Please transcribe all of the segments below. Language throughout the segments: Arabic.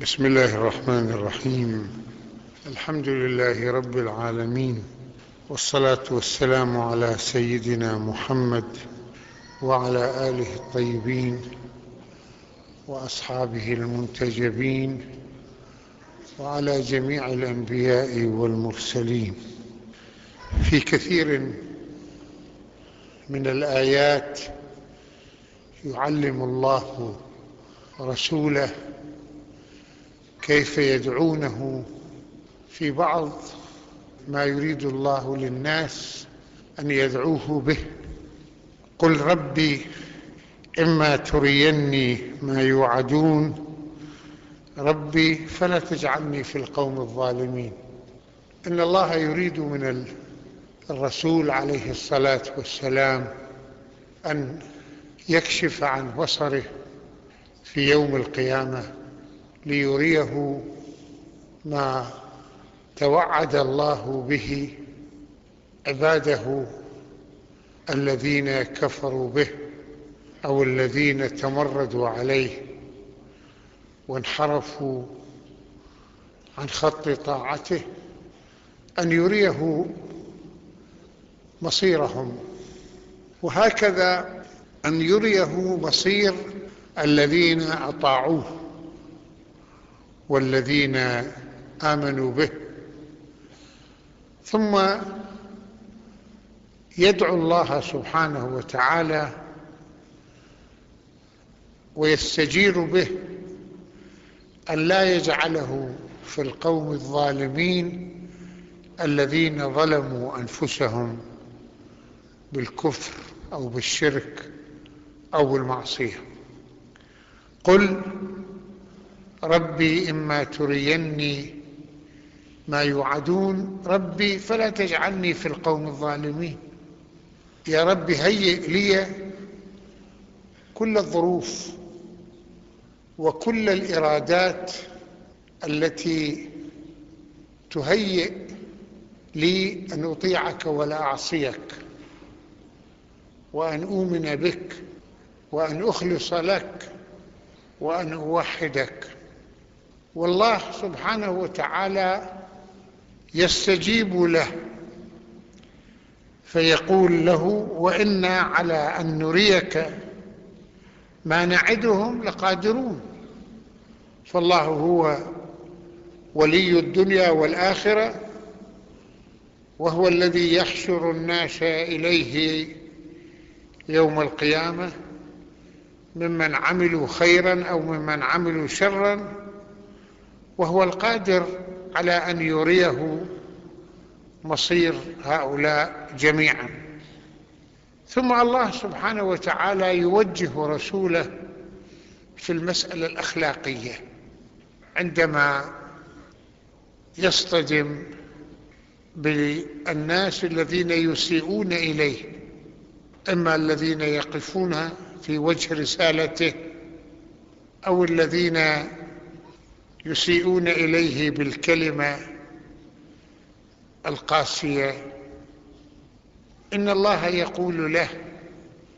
بسم الله الرحمن الرحيم. الحمد لله رب العالمين والصلاة والسلام على سيدنا محمد وعلى آله الطيبين وأصحابه المنتجبين وعلى جميع الأنبياء والمرسلين. في كثير من الآيات يعلم الله رسوله كيف يدعونه في بعض ما يريد الله للناس أن يدعوه به. قل ربي إما تريني ما يوعدون. ربي فلا تجعلني في القوم الظالمين. إن الله يريد من الرسول عليه الصلاة والسلام أن يكشف عن بصره في يوم القيامة. ليريه ما توعد الله به عباده الذين كفروا به أو الذين تمردوا عليه وانحرفوا عن خط طاعته أن يريه مصيرهم. وهكذا أن يريه مصير الذين أطاعوه. والذين آمنوا به. ثم يدعو الله سبحانه وتعالى ويستجير به أن لا يجعله في القوم الظالمين الذين ظلموا أنفسهم بالكفر أو بالشرك أو بالمعصية. قل ربي إما تريني ما يوعدون ربي فلا تجعلني في القوم الظالمين. يا ربي هيئ لي كل الظروف وكل الإرادات التي تهيئ لي أن أطيعك ولا أعصيك وأن أؤمن بك وأن أخلص لك وأن أوحدك. والله سبحانه وتعالى يستجيب له فيقول له وإنا على أن نريك ما نعدهم لقادرون فالله هو ولي الدنيا والآخرة وهو الذي يحشر الناس إليه يوم القيامة ممن عملوا خيرا أو ممن عملوا شرا وهو القادر على أن يريه مصير هؤلاء جميعا. ثم الله سبحانه وتعالى يوجه رسوله في المسألة الأخلاقية عندما يصطدم بالناس الذين يسيئون إليه إما الذين يقفون في وجه رسالته أو الذين يسيئون إليه بالكلمة القاسية. إن الله يقول له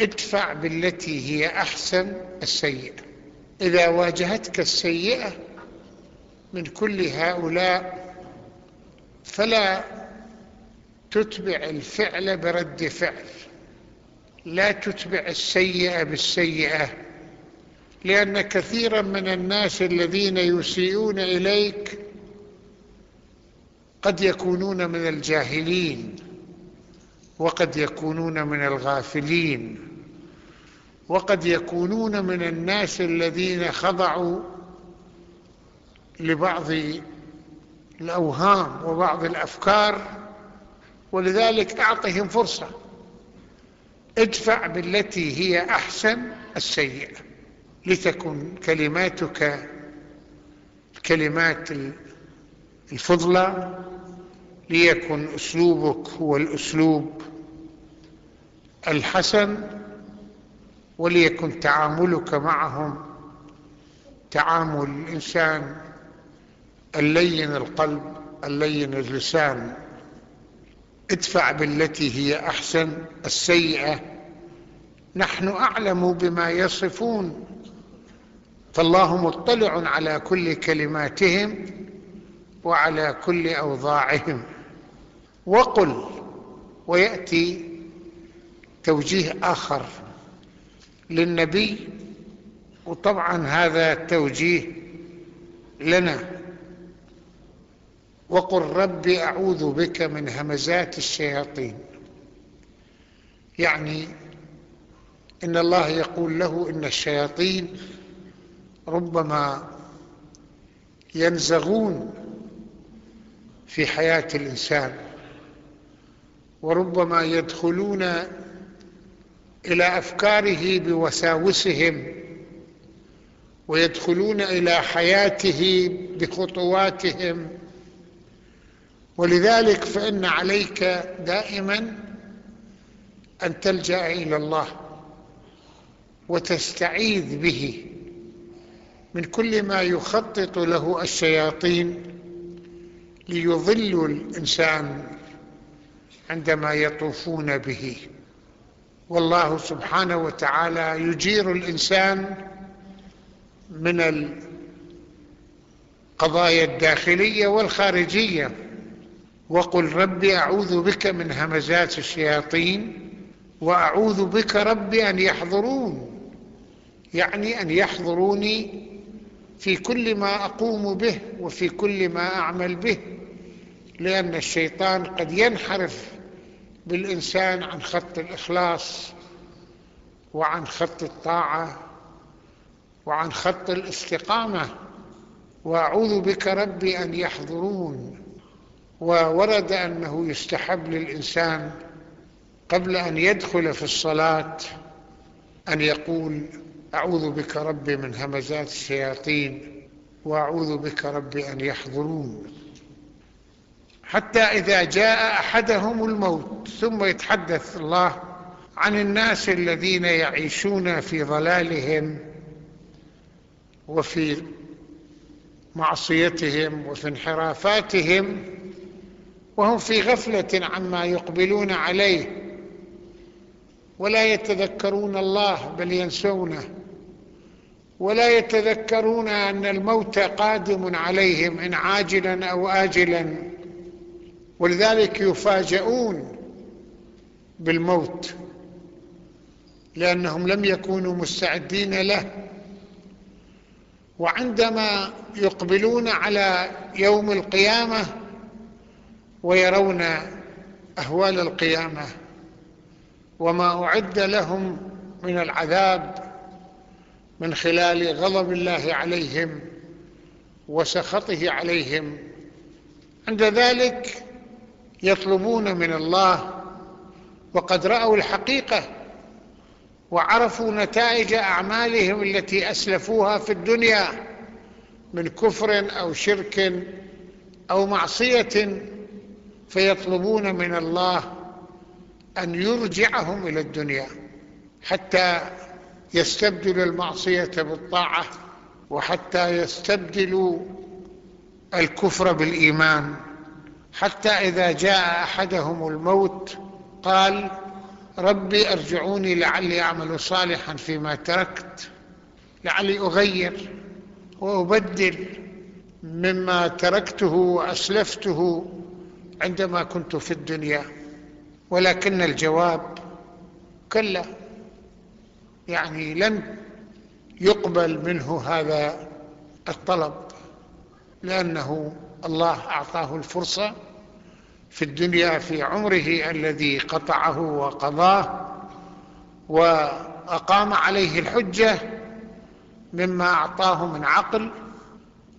ادفع بالتي هي أحسن السيئة. إذا واجهتك السيئة من كل هؤلاء فلا تتبع الفعل برد فعل. لا تتبع السيئة بالسيئة. لأن كثيرا من الناس الذين يسيئون إليك قد يكونون من الجاهلين وقد يكونون من الغافلين وقد يكونون من الناس الذين خضعوا لبعض الأوهام وبعض الأفكار ولذلك أعطهم فرصة. ادفع بالتي هي أحسن السيئة. لتكن كلماتك الكلمات الفضلى ليكن أسلوبك هو الأسلوب الحسن وليكن تعاملك معهم تعامل الإنسان اللين القلب اللين اللسان. ادفع بالتي هي أحسن السيئة. نحن أعلم بما يصفون. فالله مطلع على كل كلماتهم وعلى كل أوضاعهم. وقل ويأتي توجيه آخر للنبي وطبعا هذا توجيه لنا. وقل رب أعوذ بك من همزات الشياطين. يعني إن الله يقول له إن الشياطين ربما ينزغون في حياة الإنسان وربما يدخلون إلى أفكاره بوساوسهم ويدخلون إلى حياته بخطواتهم. ولذلك فإن عليك دائما أن تلجأ إلى الله وتستعيذ به. من كل ما يخطط له الشياطين ليضلوا الإنسان عندما يطوفون به. والله سبحانه وتعالى يجير الإنسان من القضايا الداخلية والخارجية. وقل ربي أعوذ بك من همزات الشياطين وأعوذ بك ربي أن يحضرون يعني أن يحضروني في كل ما أقوم به وفي كل ما أعمل به لأن الشيطان قد ينحرف بالإنسان عن خط الإخلاص وعن خط الطاعة وعن خط الاستقامة. وأعوذ بك ربي أن يحضرون. وورد أنه يستحب للإنسان قبل أن يدخل في الصلاة أن يقول أعوذ بك ربي من همزات الشياطين وأعوذ بك ربي أن يحضرون. حتى إذا جاء أحدهم الموت ثم يتحدث الله عن الناس الذين يعيشون في ضلالهم وفي معصيتهم وفي انحرافاتهم وهم في غفلة عما يقبلون عليه. ولا يتذكرون الله بل ينسونه. ولا يتذكرون أن الموت قادم عليهم إن عاجلا أو آجلا. ولذلك يفاجؤون بالموت لأنهم لم يكونوا مستعدين له. وعندما يقبلون على يوم القيامة ويرون أهوال القيامة وما أعد لهم من العذاب من خلال غضب الله عليهم وسخطه عليهم. عند ذلك يطلبون من الله وقد رأوا الحقيقة وعرفوا نتائج أعمالهم التي أسلفوها في الدنيا من كفر أو شرك أو معصية فيطلبون من الله أن يرجعهم إلى الدنيا حتى يستبدل المعصية بالطاعة وحتى يستبدلوا الكفر بالإيمان. حتى إذا جاء أحدهم الموت قال ربي أرجعوني لعلي أعمل صالحا فيما تركت لعلي أغير وأبدل مما تركته وأسلفته عندما كنت في الدنيا. ولكن الجواب كلا. يعني لن يقبل منه هذا الطلب لأنه الله أعطاه الفرصة في الدنيا في عمره الذي قطعه وقضاه وأقام عليه الحجة مما أعطاه من عقل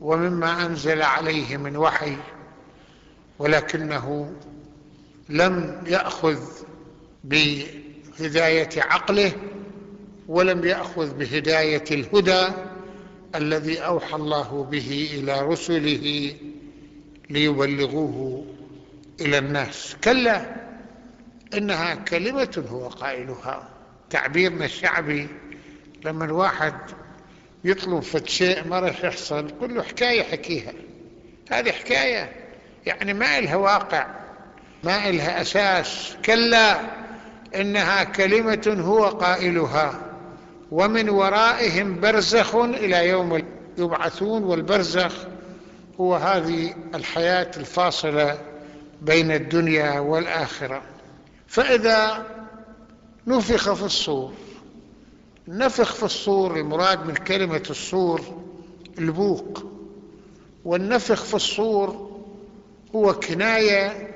ومما أنزل عليه من وحي ولكنه لم يأخذ بهداية عقله ولم يأخذ بهداية الهدى الذي أوحى الله به إلى رسله ليبلغوه إلى الناس. كلا إنها كلمة هو قائلها. تعبيرنا الشعبي لما الواحد يطلب فد شيء ما راح يحصل قل له حكاية حكيها. هذه حكاية يعني ما إلها واقع ما إلها أساس. كلا إنها كلمة هو قائلها. ومن ورائهم برزخ إلى يوم يبعثون والبرزخ هو هذه الحياة الفاصلة بين الدنيا والآخرة. فإذا نفخ في الصور نفخ في الصور المراد من كلمة الصور البوق. والنفخ في الصور هو كناية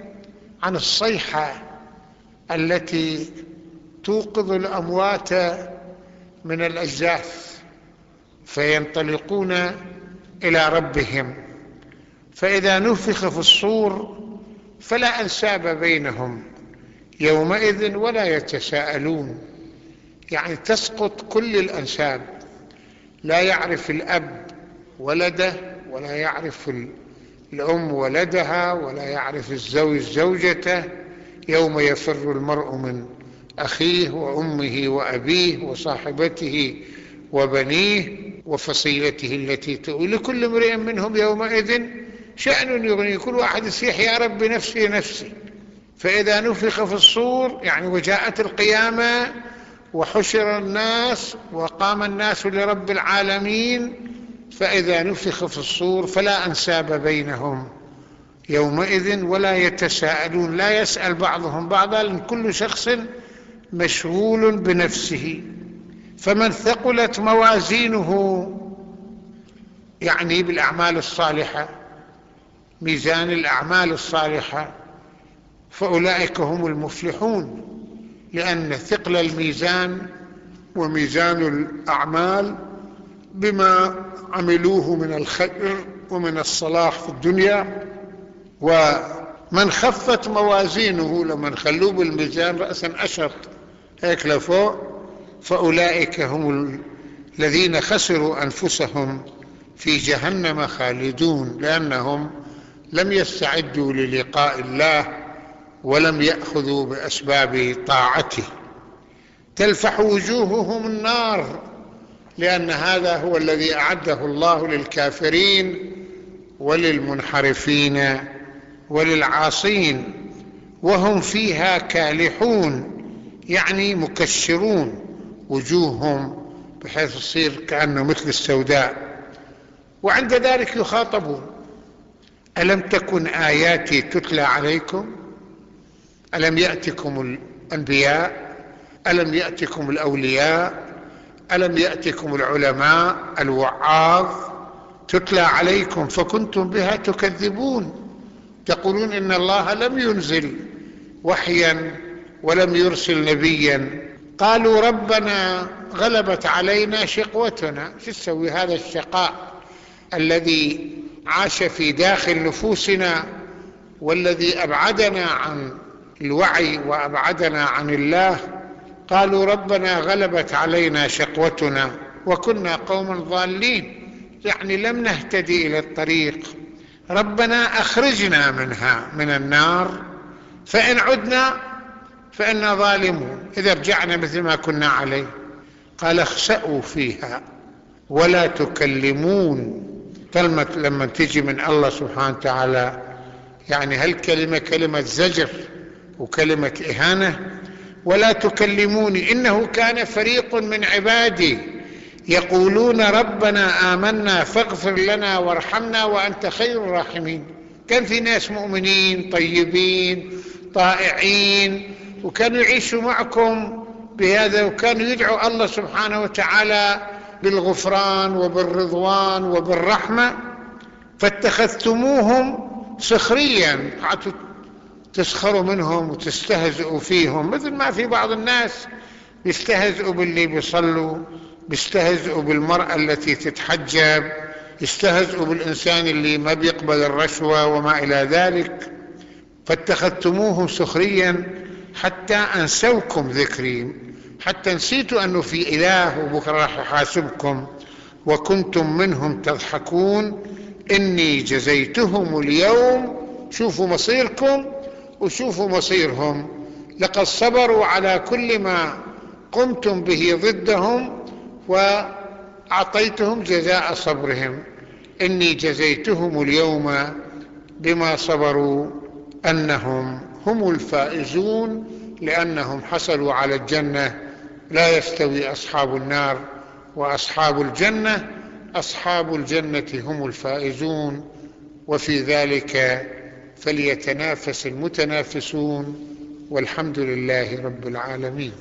عن الصيحة التي توقظ الأموات من الأجداث فينطلقون إلى ربهم. فإذا نفخ في الصور فلا أنساب بينهم يومئذ ولا يتساءلون. يعني تسقط كل الأنساب. لا يعرف الأب ولده ولا يعرف الأم ولدها ولا يعرف الزوج زوجته. يوم يفر المرء من أخيه وأمه وأبيه وصاحبته وبنيه وفصيلته التي تؤوي لكل امرئ منهم يومئذ شأن يغني كل واحد يصيح يا رب نفسي نفسي. فإذا نفخ في الصور يعني وجاءت القيامة وحشر الناس وقام الناس لرب العالمين فإذا نفخ في الصور فلا أنساب بينهم. يومئذ ولا يتساءلون لا يسأل بعضهم بعضا لأن كل شخص مشغول بنفسه فمن ثقلت موازينه يعني بالأعمال الصالحة ميزان الأعمال الصالحة فأولئك هم المفلحون لأن ثقل الميزان وميزان الأعمال بما عملوه من الخير ومن الصلاح في الدنيا ومن خفت موازينه لما خلوه بالميزان رأسا أشر هيك لفوق فأولئك هم الذين خسروا أنفسهم في جهنم خالدون لأنهم لم يستعدوا للقاء الله ولم يأخذوا بأسباب طاعته. تلفح وجوههم النار لأن هذا هو الذي أعده الله للكافرين وللمنحرفين وللعاصين وهم فيها كالحون. يعني مكشرون وجوههم بحيث تصير كأنه مثل السوداء. وعند ذلك يخاطبون ألم تكن آياتي تتلى عليكم؟ ألم يأتكم الأنبياء؟ ألم يأتكم الأولياء؟ ألم يأتكم العلماء؟ الوعاظ تتلى عليكم فكنتم بها تكذبون تقولون إن الله لم ينزل وحيا ولم يرسل نبيا. قالوا ربنا غلبت علينا شقوتنا. شو تسوي؟ هذا الشقاء الذي عاش في داخل نفوسنا والذي أبعدنا عن الوعي وأبعدنا عن الله. قالوا ربنا غلبت علينا شقوتنا وكنا قوما ضالين. يعني لم نهتدي إلى الطريق. ربنا أخرجنا منها من النار. فإن عدنا فإنا ظالمون. إذا رجعنا مثل ما كنا عليه. قال اخسأوا فيها ولا تكلمون. كلمة لما تجي من الله سبحانه وتعالى يعني هالكلمة كلمة زجر وكلمة إهانة؟ ولا تكلموني إنه كان فريق من عبادي يقولون ربنا آمنا فاغفر لنا وارحمنا وأنت خير الراحمين. كان في ناس مؤمنين طيبين طائعين وكانوا يعيشوا معكم بهذا وكانوا يدعوا الله سبحانه وتعالى بالغفران وبالرضوان وبالرحمة. فاتخذتموهم سخريا قعدتوا تسخروا منهم وتستهزئوا فيهم مثل ما في بعض الناس يستهزئوا باللي بيصلوا بيستهزئوا بالمرأة التي تتحجب يستهزئوا بالإنسان اللي ما بيقبل الرشوة وما إلى ذلك. فاتخذتموهم سخريا حتى أنسوكم ذكري حتى نسيتوا أنه في إله وبكرة راح يحاسبكم وكنتم منهم تضحكون. إني جزيتهم اليوم. شوفوا مصيركم وشوفوا مصيرهم. لقد صبروا على كل ما قمتم به ضدهم وأعطيتهم جزاء صبرهم. إني جزيتهم اليوم بما صبروا أنهم هم الفائزون لأنهم حصلوا على الجنة لا يستوي أصحاب النار وأصحاب الجنة أصحاب الجنة هم الفائزون. وفي ذلك فليتنافس المتنافسون والحمد لله رب العالمين.